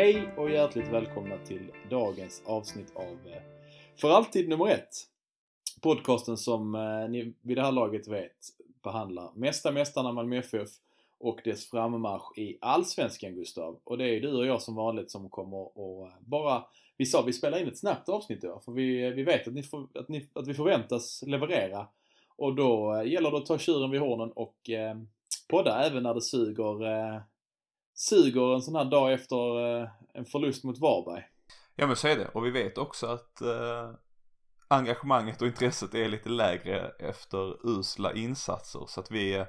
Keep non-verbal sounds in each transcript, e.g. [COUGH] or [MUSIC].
Hej och hjärtligt välkomna till dagens avsnitt av eh, För alltid nummer ett. Podcasten som eh, ni vid det här laget vet behandlar Mesta Mästarna Malmö FF och dess frammarsch i Allsvenskan Gustav. Och det är du och jag som vanligt som kommer och eh, bara vi sa vi spelar in ett snabbt avsnitt idag för vi, vi vet att, ni för, att, ni, att vi förväntas leverera. Och då gäller det att ta tjuren vid hornen och eh, podda även när det suger eh, suger en sån här dag efter eh, en förlust mot Varberg. Ja men så är det och vi vet också att eh, engagemanget och intresset är lite lägre efter usla insatser så att vi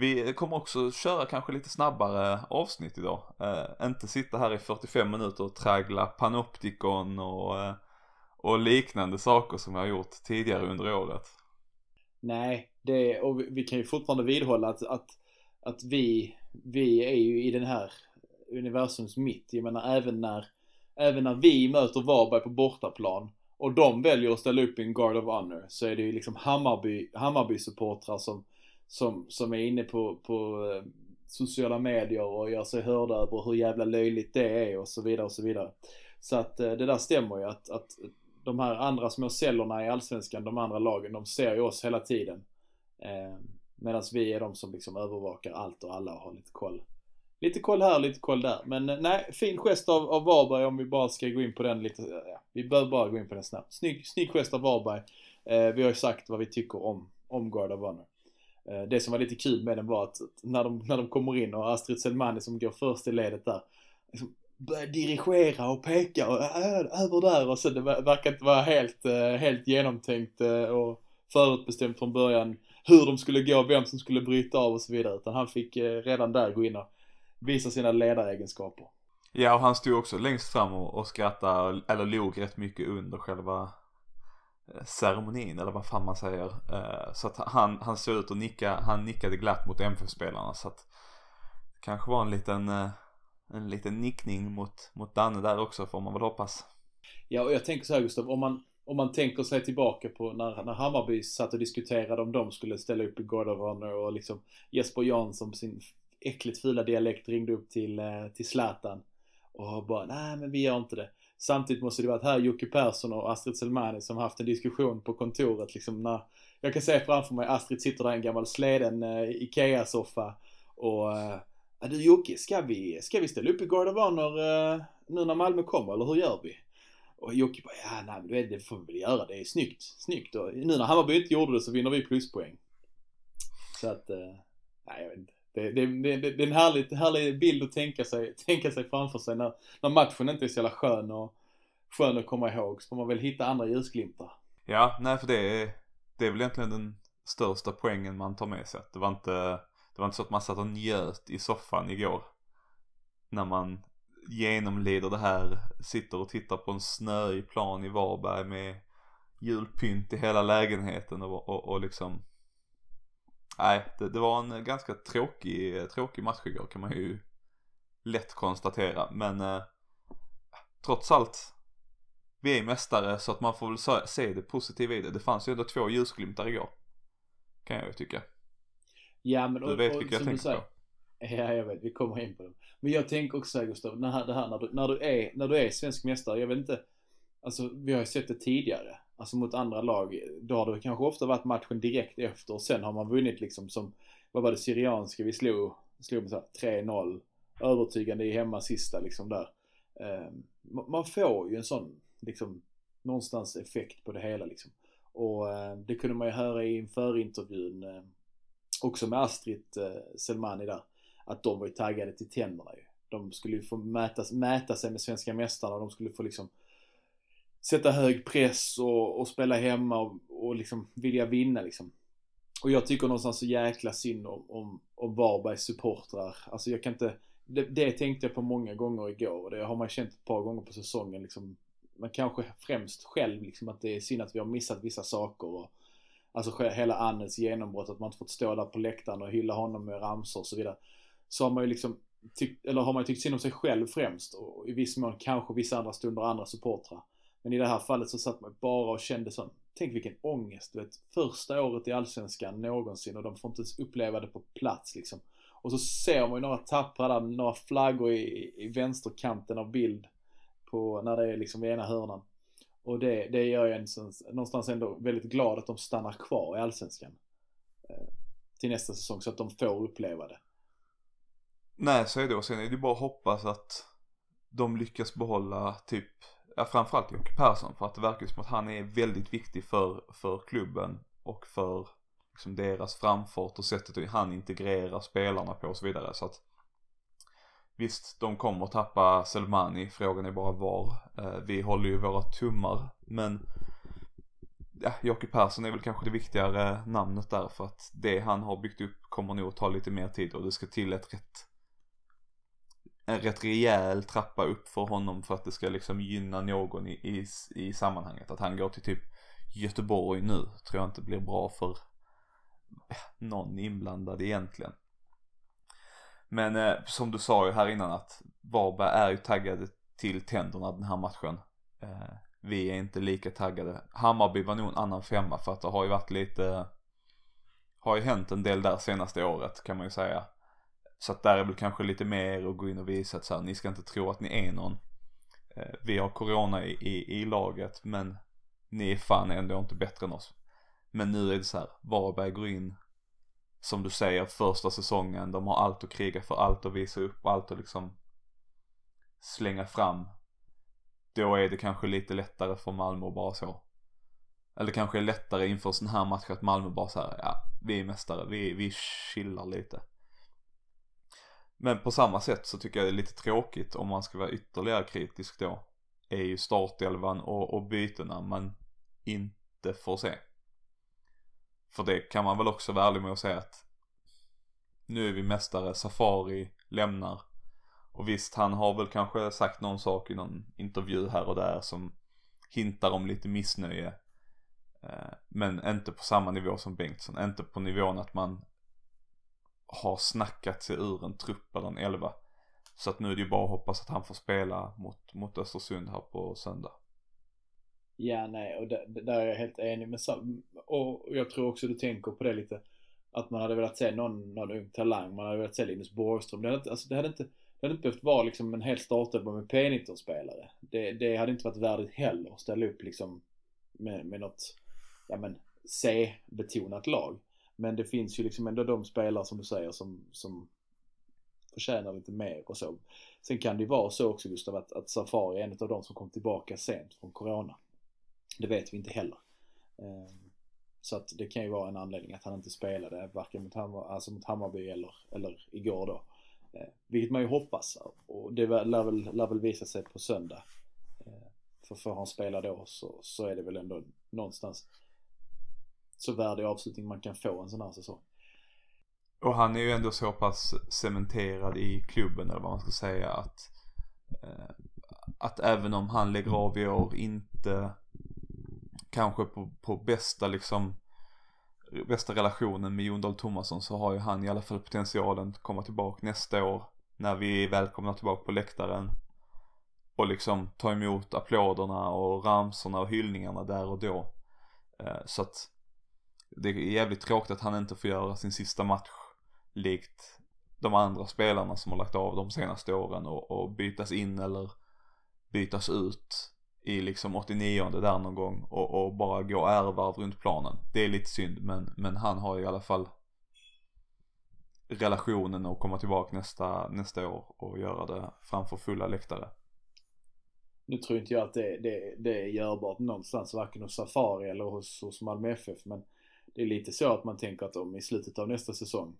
vi kommer också köra kanske lite snabbare avsnitt idag. Eh, inte sitta här i 45 minuter och traggla panoptikon och, eh, och liknande saker som vi har gjort tidigare under året. Nej, det, och vi kan ju fortfarande vidhålla att, att, att vi vi är ju i den här universums mitt. Jag menar även när, även när vi möter Varberg på bortaplan och de väljer att ställa upp i en Guard of Honor så är det ju liksom Hammarby, Hammarby-supportrar som, som, som är inne på, på eh, sociala medier och gör sig hörda över hur jävla löjligt det är och så vidare och så vidare. Så att eh, det där stämmer ju att, att de här andra små cellerna i Allsvenskan, de andra lagen, de ser ju oss hela tiden. Ehm, Medan vi är de som liksom övervakar allt och alla och har lite koll. Lite koll här, lite koll där. Men eh, nej, fin gest av, av Varberg om vi bara ska gå in på den lite. Eh, ja, vi bör bara gå in på den snabbt. Snygg, snygg gest av Varberg. Eh, vi har ju sagt vad vi tycker om, om Guard of Honor. Eh, det som var lite kul med den var att när de, när de kommer in och Astrid Selmani som går först i ledet där. Liksom, börjar dirigera och peka och eh, över där och sen det verkar inte vara helt, helt genomtänkt och förutbestämt från början hur de skulle gå, vem som skulle bryta av och så vidare. Utan han fick eh, redan där gå in och visa sina ledaregenskaper. Ja, och han stod också längst fram och, och skrattade, eller log rätt mycket under själva eh, ceremonin eller vad fan man säger. Eh, så att han, han såg ut att nicka, han nickade glatt mot MFF-spelarna så att det kanske var en liten, en liten nickning mot, mot Danne där också får man väl hoppas. Ja, och jag tänker så här Gustav, om man, om man tänker sig tillbaka på när, när Hammarby satt och diskuterade om de skulle ställa upp i God of Honor och liksom Jesper Jansson på sin äckligt fula dialekt ringde upp till, eh, till Zlatan och bara nej men vi gör inte det. Samtidigt måste det varit här Jocke Persson och Astrid Selmani som haft en diskussion på kontoret liksom när jag kan se framför mig Astrid sitter där i en gammal sleden eh, Ikea-soffa och eh, du Jocke, ska vi, ska vi ställa upp i God of Honor eh, nu när Malmö kommer eller hur gör vi? Och Jocke bara, ja nej men det får vi väl göra, det är snyggt, snyggt och nu när Hammarby inte gjorde det så vinner vi pluspoäng. Så att, eh, nej jag vet inte. Det, det, det, det är en härlig, härlig bild att tänka sig, [LAUGHS] tänka sig framför sig när, när matchen inte är så jävla skön och skön att komma ihåg. Så får man väl hitta andra ljusglimtar. Ja, nej för det är, det är väl egentligen den största poängen man tar med sig. Det var inte, det var inte så att man satt och njöt i soffan igår. När man genomlider det här, sitter och tittar på en snöig plan i Varberg med julpynt i hela lägenheten och, och, och liksom Nej, det, det, var en ganska tråkig, tråkig match igår kan man ju lätt konstatera. Men eh, trots allt, vi är mästare så att man får väl se det positiva i det. Det fanns ju ändå två ljusglimtar igår. Kan jag ju tycka. Ja men du vet vilka jag tänker på. [LAUGHS] Ja, jag vet. Vi kommer in på dem. Men jag tänker också här Gustav, det här, det här när, du, när, du är, när du är svensk mästare, jag vet inte. Alltså vi har ju sett det tidigare. Alltså mot andra lag. Då har det kanske ofta varit matchen direkt efter och sen har man vunnit liksom som, vad var det, Syrianska vi slog, slog med 3-0. Övertygande i hemma sista liksom där. Ehm, man får ju en sån, liksom, någonstans effekt på det hela liksom. Och eh, det kunde man ju höra i förintervjun eh, också med Astrid eh, Selmani där att de var ju taggade till tänderna ju. De skulle ju få mäta, mäta sig med svenska mästarna och de skulle få liksom sätta hög press och, och spela hemma och, och liksom vilja vinna liksom. Och jag tycker någonstans så jäkla synd om, om, om Varbergs supportrar. Alltså jag kan inte, det, det, tänkte jag på många gånger igår och det har man känt ett par gånger på säsongen liksom. Men kanske främst själv liksom att det är synd att vi har missat vissa saker och Alltså hela Annels genombrott, att man inte fått stå där på läktaren och hylla honom med ramsor och så vidare så har man ju liksom tyckt, eller har man ju tyckt synd om sig själv främst och i viss mån kanske vissa andra stunder andra supportrar. Men i det här fallet så satt man bara och kände sån, tänk vilken ångest, du vet. Första året i Allsvenskan någonsin och de får inte ens uppleva det på plats liksom. Och så ser man ju några tappra där, några flaggor i, i vänsterkanten av bild på när det är liksom vid ena hörnan. Och det, det gör ju en någonstans ändå väldigt glad att de stannar kvar i Allsvenskan. Eh, till nästa säsong så att de får uppleva det. Nej, så är det. Och sen är det bara att hoppas att de lyckas behålla typ, ja framförallt Jocke Persson för att det verkar som att han är väldigt viktig för, för klubben och för liksom deras framfart och sättet han integrerar spelarna på och så vidare. Så att Visst, de kommer att tappa Selmani, frågan är bara var. Eh, vi håller ju våra tummar, men ja, Jocke Persson är väl kanske det viktigare namnet där för att det han har byggt upp kommer nog att ta lite mer tid och det ska till ett rätt en rätt rejäl trappa upp för honom för att det ska liksom gynna någon i, i, i sammanhanget. Att han går till typ Göteborg nu tror jag inte blir bra för någon inblandad egentligen. Men eh, som du sa ju här innan att Varberg är ju taggade till tänderna den här matchen. Eh, vi är inte lika taggade. Hammarby var nog en annan femma för att det har ju varit lite, har ju hänt en del där senaste året kan man ju säga. Så att där är väl kanske lite mer att gå in och visa att så här, ni ska inte tro att ni är någon. Eh, vi har corona i, i, i laget men ni är fan ändå inte bättre än oss. Men nu är det så här, Varberg går in som du säger första säsongen, de har allt att kriga för, allt att visa upp, allt att liksom slänga fram. Då är det kanske lite lättare för Malmö att bara så. Eller kanske lättare inför sån här match att Malmö bara så här, ja, vi är mästare, vi, vi chillar lite. Men på samma sätt så tycker jag det är lite tråkigt om man ska vara ytterligare kritisk då. Är ju startelvan och, och bytena man inte får se. För det kan man väl också vara ärlig med att säga att nu är vi mästare, Safari lämnar. Och visst, han har väl kanske sagt någon sak i någon intervju här och där som hintar om lite missnöje. Eh, men inte på samma nivå som Bengtsson, inte på nivån att man har snackat sig ur en trupp eller en elva. Så att nu är det ju bara att hoppas att han får spela mot, mot Östersund här på söndag. Ja, nej, och där, där är jag helt enig med Och jag tror också du tänker på det lite. Att man hade velat se någon, någon ung talang. Man hade velat se Linus Borgström. Det hade inte, alltså det hade inte, det hade inte behövt vara liksom en hel startelva med P19-spelare. Det, det hade inte varit värdigt heller att ställa upp liksom med, med något, ja men C-betonat lag. Men det finns ju liksom ändå de spelare som du säger som, som förtjänar lite mer och så. Sen kan det ju vara så också Gustav att, att Safari är en av de som kom tillbaka sent från Corona. Det vet vi inte heller. Ehm, så att det kan ju vara en anledning att han inte spelade varken mot, Hammar, alltså mot Hammarby eller, eller igår då. Ehm, vilket man ju hoppas och det lär väl, lär väl visa sig på söndag. Ehm, för får han spela då så, så är det väl ändå någonstans så värdig avslutning man kan få en sån här säsong. Och han är ju ändå så pass cementerad i klubben eller vad man ska säga att eh, att även om han lägger av i år inte kanske på, på bästa liksom bästa relationen med Jon Dahl Tomasson så har ju han i alla fall potentialen att komma tillbaka nästa år när vi är välkomna tillbaka på läktaren och liksom ta emot applåderna och ramsorna och hyllningarna där och då. Eh, så att det är jävligt tråkigt att han inte får göra sin sista match likt de andra spelarna som har lagt av de senaste åren och, och bytas in eller bytas ut i liksom 89 där någon gång och, och bara gå ärvarv runt planen. Det är lite synd men, men han har i alla fall relationen att komma tillbaka nästa, nästa år och göra det framför fulla läktare. Nu tror inte jag att det, det, det är görbart någonstans, varken hos Safari eller hos, hos Malmö FF. Men det är lite så att man tänker att om i slutet av nästa säsong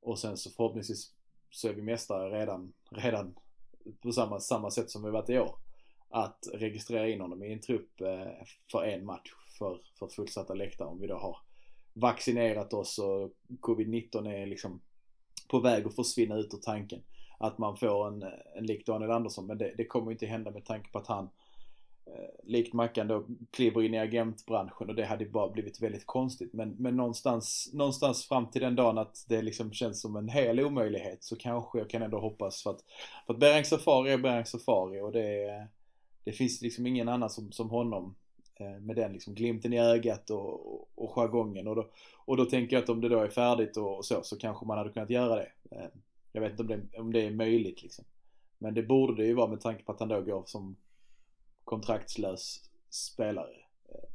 och sen så förhoppningsvis så är vi mästare redan, redan på samma, samma sätt som vi varit i år. Att registrera in honom i en trupp eh, för en match för, för fullsatta läktare. Om vi då har vaccinerat oss och covid-19 är liksom på väg att försvinna ut ur tanken. Att man får en, en lik Daniel Andersson. Men det, det kommer inte hända med tanke på att han Eh, likt Mackan då kliver in i agentbranschen och det hade bara blivit väldigt konstigt. Men, men någonstans, någonstans fram till den dagen att det liksom känns som en hel omöjlighet så kanske jag kan ändå hoppas för att, för att Berang Safari är Berang Safari och det det finns liksom ingen annan som, som honom eh, med den liksom glimten i ögat och, och, och jargongen. Och då, och då tänker jag att om det då är färdigt och, och så, så kanske man hade kunnat göra det. Eh, jag vet inte om det, om det är möjligt liksom. Men det borde det ju vara med tanke på att han då går som kontraktslös spelare. Eh,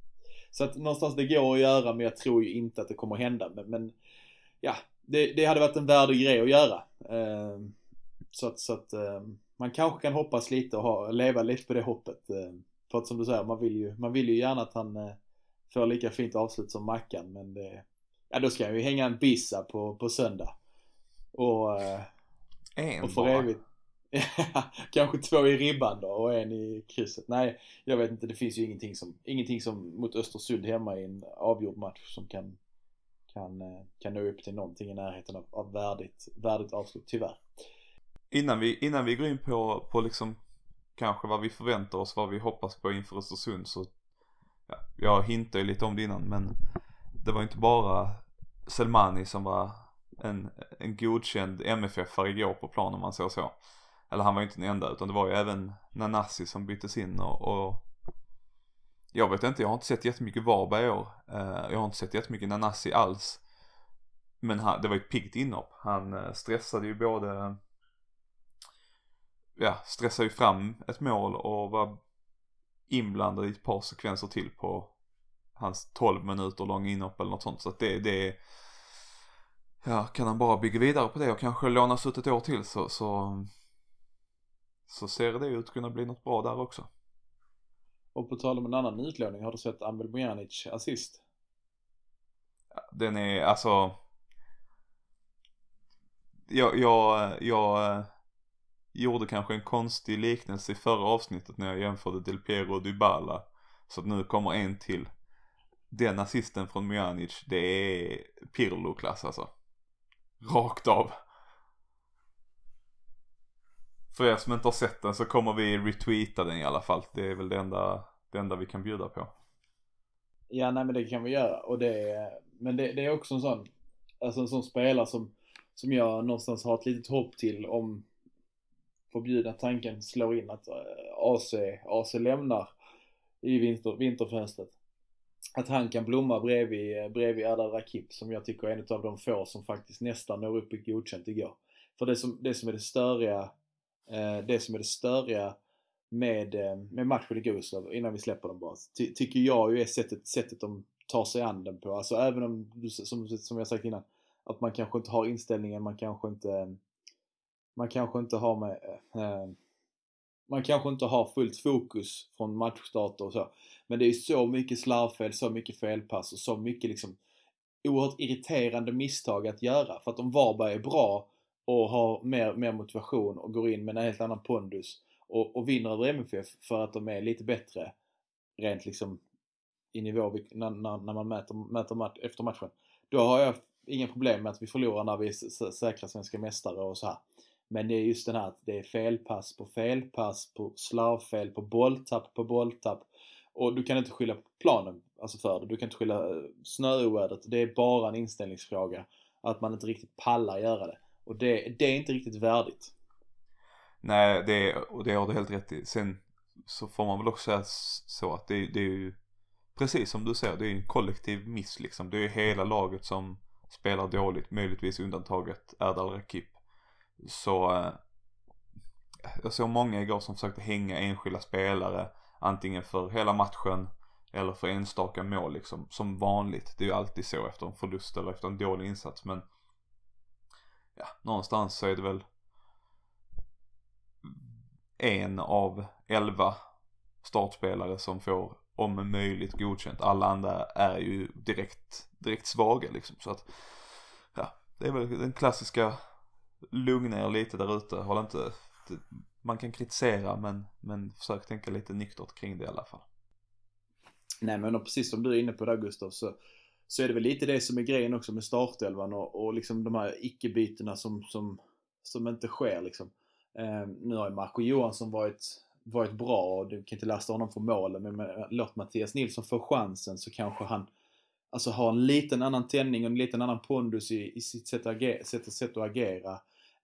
så att någonstans det går att göra men jag tror ju inte att det kommer att hända. Men, men ja, det, det, hade varit en värdig grej att göra. Så att, så att man kanske kan hoppas lite och ha, leva lite på det hoppet. För att som du säger, man vill ju, man vill ju gärna att han eh, får lika fint avslut som Mackan. Men det, ja då ska han ju hänga en bissa på, på söndag. Och, eh, en och för evigt. [LAUGHS] kanske två i ribban då och en i krysset. Nej, jag vet inte. Det finns ju ingenting som, ingenting som mot Östersund hemma i en avgjord match som kan, kan, eh, kan nå upp till någonting i närheten av, av värdigt, värdigt avslut, tyvärr. Innan vi, innan vi går in på, på liksom kanske vad vi förväntar oss, vad vi hoppas på inför Östersund så ja, jag hintade ju lite om det innan men det var inte bara Selmani som var en, en godkänd MFF-are igår på planen om man säger så. Eller han var ju inte den enda utan det var ju även Nanasi som byttes in och, och jag vet inte, jag har inte sett jättemycket Varberg i år. Eh, jag har inte sett jättemycket Nanasi alls. Men han, det var ju ett piggt inhopp. Han eh, stressade ju både ja, stressade ju fram ett mål och var inblandad i ett par sekvenser till på hans 12 minuter långa inhopp eller något sånt. Så att det, det ja, kan han bara bygga vidare på det och kanske lånas ut ett år till så, så, så ser det ut att kunna bli något bra där också. Och på tal om en annan utlåning, har du sett Amel Bojanic assist? Den är alltså jag, jag, jag gjorde kanske en konstig liknelse i förra avsnittet när jag jämförde Del Piero och Dybala. Så att nu kommer en till. Den assisten från Mjanic, det är Pirlo-klass alltså. Rakt av. För er som inte har sett den så kommer vi retweeta den i alla fall. Det är väl det enda, det enda vi kan bjuda på. Ja, nej men det kan vi göra. Och det är, men det, det är också en sån, alltså en sån spelare som, som jag någonstans har ett litet hopp till om förbjudna tanken slår in att eh, AC, AC lämnar i vinter, vinterfönstret. Att han kan blomma bredvid, bredvid Erdal Rakip som jag tycker är en av de få som faktiskt nästan når upp i godkänt igår. För det som, det som är det störiga, Eh, det som är det störiga med, eh, med matchen i Gustav, innan vi släpper den bara, ty, tycker jag ju är sättet, sättet de tar sig an den på. Alltså även om, som, som jag sagt innan, att man kanske inte har inställningen, man kanske inte man kanske inte har med eh, eh, man kanske inte har fullt fokus från matchstart och så. Men det är så mycket slarvfel, så mycket felpass och så mycket liksom oerhört irriterande misstag att göra. För att om Varberg är bra och har mer, mer motivation och går in med en helt annan pondus och, och vinner över MFF för att de är lite bättre rent liksom i nivå när, när, när man mäter, mäter match, efter matchen. Då har jag inga problem med att vi förlorar när vi är säkra svenska mästare och så här. Men det är just den här att det är felpass på felpass, på slarvfel, på bolltapp på bolltapp. Och du kan inte skylla på planen alltså för det. Du kan inte skylla eh, snöovädret. Det är bara en inställningsfråga. Att man inte riktigt pallar göra det. Och det, det är inte riktigt värdigt. Nej, det, och det har du helt rätt i. Sen så får man väl också säga så att det, det är ju precis som du säger, det är en kollektiv miss liksom. Det är ju hela laget som spelar dåligt, möjligtvis undantaget Erdal Rakip. Så eh, jag såg många igår som försökte hänga enskilda spelare antingen för hela matchen eller för enstaka mål liksom. Som vanligt. Det är ju alltid så efter en förlust eller efter en dålig insats men ja, någonstans så är det väl en av elva startspelare som får om möjligt godkänt. Alla andra är ju direkt, direkt svaga liksom. Så att ja, det är väl den klassiska lugna er lite där ute. Håll inte, man kan kritisera men, men försök tänka lite nyktert kring det i alla fall. Nej men precis som du är inne på där Gustav så, så är det väl lite det som är grejen också med startelvan och, och liksom de här icke-bytena som, som, som inte sker liksom. Eh, nu har ju Marco Johansson varit, varit bra och du kan inte lasta honom för målen men men låt Mattias Nilsson få chansen så kanske han alltså har en liten annan tändning och en liten annan pondus i, i sitt sätt att agera. Sätt, sätt att agera.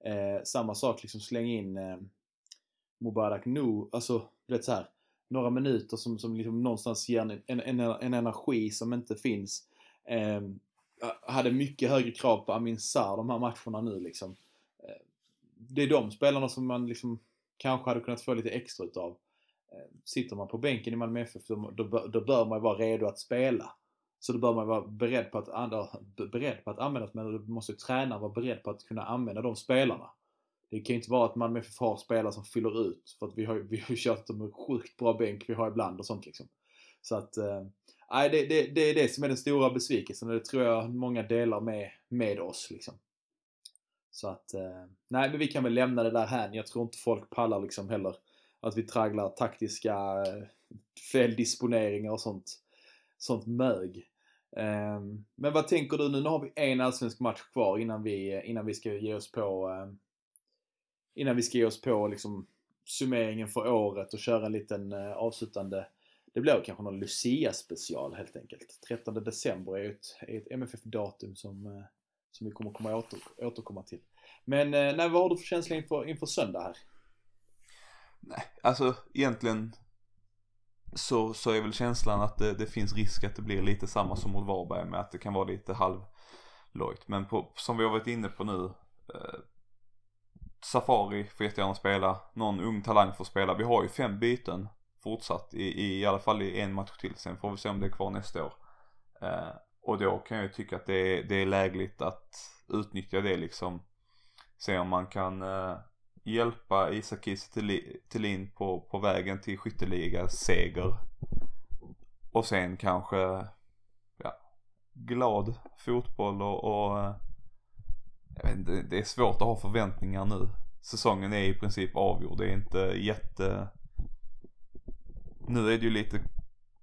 Eh, samma sak, liksom släng in eh, Mubarak Nu. Alltså, vet så här. några minuter som, som liksom någonstans ger en, en, en, en energi som inte finns. Eh, hade mycket högre krav på Amin Sarr de här matcherna nu liksom. Eh, det är de spelarna som man liksom kanske hade kunnat få lite extra utav. Eh, sitter man på bänken i Malmö FF då, då, då bör man vara redo att spela. Så då bör man vara beredd på att, beredd på att använda men då måste tränaren vara beredd på att kunna använda de spelarna. Det kan ju inte vara att Malmö FF har spelare som fyller ut. För att vi har ju vi har kört dem med sjukt bra bänk vi har ibland och sånt liksom. Så att, ehm, nej det, det, det är det som är den stora besvikelsen och det tror jag många delar med, med oss liksom. Så att, eh, nej men vi kan väl lämna det där här. Jag tror inte folk pallar liksom heller att vi tragglar taktiska eh, feldisponeringar och sånt, sånt mög. Ehm, men vad tänker du nu? Nu har vi en allsvensk match kvar innan vi, eh, innan vi ska ge oss på innan vi ska ge oss på liksom summeringen för året och köra en liten avslutande det blir kanske någon Lucia special helt enkelt. 13 december är ett, är ett MFF-datum som, eh, som vi kommer komma åter, återkomma till. Men eh, nej, vad har du för känsla inför, inför söndag här? Nej, alltså egentligen så, så är väl känslan att det, det, finns risk att det blir lite samma som mot Varberg med att det kan vara lite halvlojt. Men på, som vi har varit inne på nu, eh, Safari får jättegärna spela, någon ung talang får spela. Vi har ju fem byten fortsatt i, i, i alla fall i en match till. Sen får vi se om det är kvar nästa år. Eh, och då kan jag ju tycka att det är, det är lägligt att utnyttja det liksom. Se om man kan eh, hjälpa Isak Kiese Thelin på, på vägen till skytteliga seger. Och sen kanske, ja, glad fotboll och, och eh, jag vet inte, det är svårt att ha förväntningar nu. Säsongen är i princip avgjord. Det är inte jätte... Nu är det ju lite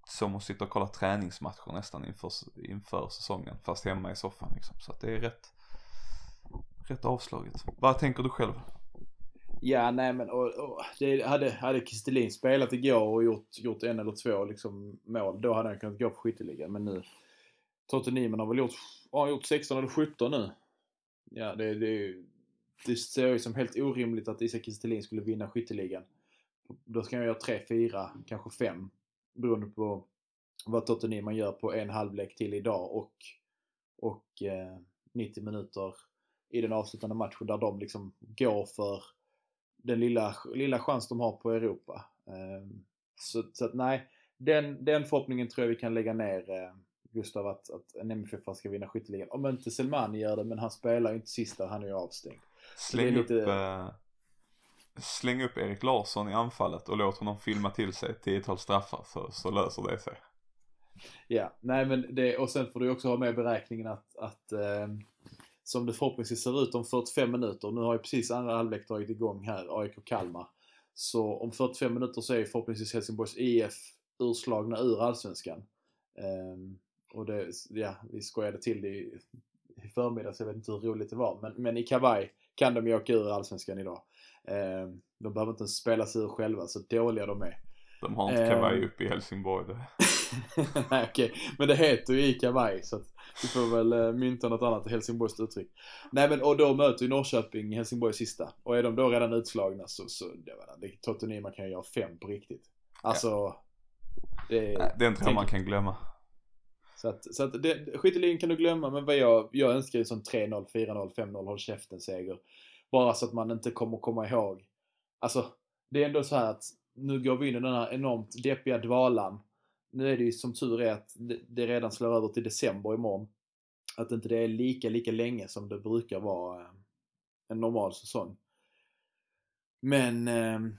som att sitta och kolla träningsmatcher nästan inför, inför säsongen. Fast hemma i soffan liksom. Så att det är rätt, rätt avslaget. Vad tänker du själv? Ja, nej men och, och, det hade, hade Kristelin spelat igår och gjort, gjort en eller två liksom, mål, då hade han kunnat gå på skytteligan. Men nu, Tottenham har väl gjort, har gjort 16 eller 17 nu. Ja, det, det, det ser ju som helt orimligt att Isak Kristelin skulle vinna skytteligan. Då ska han göra 3, 4, kanske 5. Beroende på vad Totte Nyman gör på en halvlek till idag och, och eh, 90 minuter i den avslutande matchen där de liksom går för den lilla, lilla chans de har på Europa. Eh, så, så att nej, den, den förhoppningen tror jag vi kan lägga ner eh, Gustav att, att en MFF ska vinna skytteligan. Om inte Selmani gör det, men han spelar ju inte sista, han är ju avstängd. Släng lite... upp, eh, släng upp Erik Larsson i anfallet och låt honom filma till sig ett tiotal straffar så, så löser det sig. Ja, nej men det, och sen får du också ha med beräkningen att, att eh, som det förhoppningsvis ser ut om 45 minuter, nu har ju precis andra halvlek dragit igång här, AIK Kalmar. Så om 45 minuter så är förhoppningsvis Helsingborgs IF urslagna ur Allsvenskan. Eh, och det, ja, vi skojade till det i, i förmiddags, jag vet inte hur roligt det var. Men, men i kavaj kan de ju åka ur Allsvenskan idag. Eh, de behöver inte spela sig ur själva, så dåliga de är. De har inte kavaj eh, upp i Helsingborg. [LAUGHS] Nej okej, men det heter ju i kavaj så att vi får väl eh, mynta något annat Helsingborgs uttryck. Nej men och då möter ju Norrköping Helsingborg sista. Och är de då redan utslagna så, så det, det, Nima kan ju göra fem på riktigt. Alltså. Ja. Det, Nej, det är inte tänk, man kan glömma. Så att, så att skytteligan kan du glömma, men vad jag, jag önskar ju sån 3-0, 4-0, 5-0, håll käften seger. Bara så att man inte kommer komma ihåg. Alltså, det är ändå så här att nu går vi in i den här enormt deppiga dvalan. Nu är det ju som tur är att det redan slår över till december imorgon. Att inte det är lika, lika länge som det brukar vara eh, en normal säsong. Men ehm,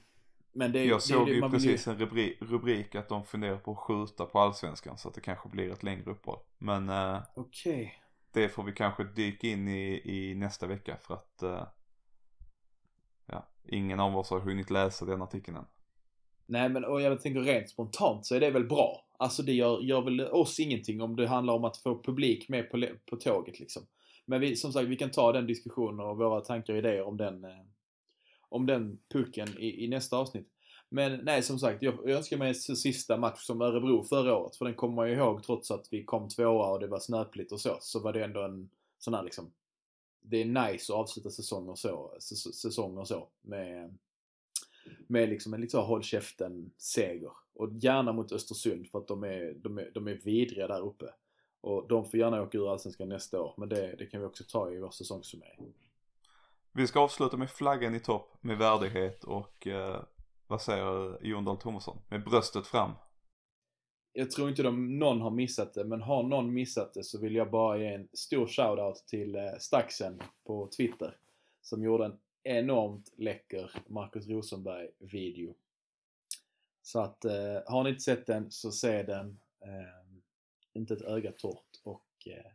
men det, jag såg det, ju precis ju... en rubrik, rubrik, att de funderar på att skjuta på allsvenskan så att det kanske blir ett längre uppehåll. Men eh, okay. det får vi kanske dyka in i, i nästa vecka för att eh, ingen av oss har hunnit läsa den artikeln än. Nej men och jag tänker rent spontant så är det väl bra. Alltså det gör, gör väl oss ingenting om det handlar om att få publik med på, på tåget liksom. Men vi, som sagt, vi kan ta den diskussionen och våra tankar och idéer om den eh, om den pucken i, i nästa avsnitt. Men nej, som sagt, jag, jag önskar mig en sista match som Örebro förra året. För den kommer man ju ihåg trots att vi kom tvåa och det var snöpligt och så. Så var det ändå en sån här liksom. Det är nice att avsluta säsonger så, säsonger så med, med liksom en lite så håll käften seger. Och gärna mot Östersund för att de är, de är, de är vidriga där uppe. Och de får gärna åka ur Allsvenskan nästa år, men det, det kan vi också ta i vår säsongssummering. Vi ska avsluta med flaggan i topp, med värdighet och eh, vad säger Jon Dahl Tomasson? Med bröstet fram. Jag tror inte de, någon har missat det, men har någon missat det så vill jag bara ge en stor shoutout till eh, Staxen på Twitter. Som gjorde en enormt läcker Marcus Rosenberg-video. Så att eh, har ni inte sett den så se den. Eh, inte ett öga torrt och eh,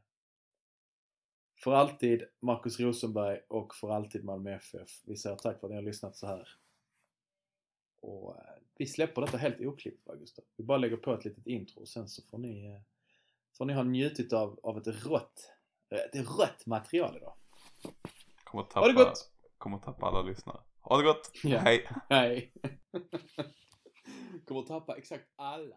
för alltid Marcus Rosenberg och för alltid Malmö FF. Vi säger tack för att ni har lyssnat så här. Och eh, vi släpper detta helt oklippt va Gustav? Vi bara lägger på ett litet intro och sen så får ni, eh, får ni ha njutit av, av ett rått, ett rött material idag. Kommer tappa, Ha det gott! Kommer tappa alla lyssnare. Ha det gott! Ja. Hej! Nej. [LAUGHS] Kommer tappa exakt alla.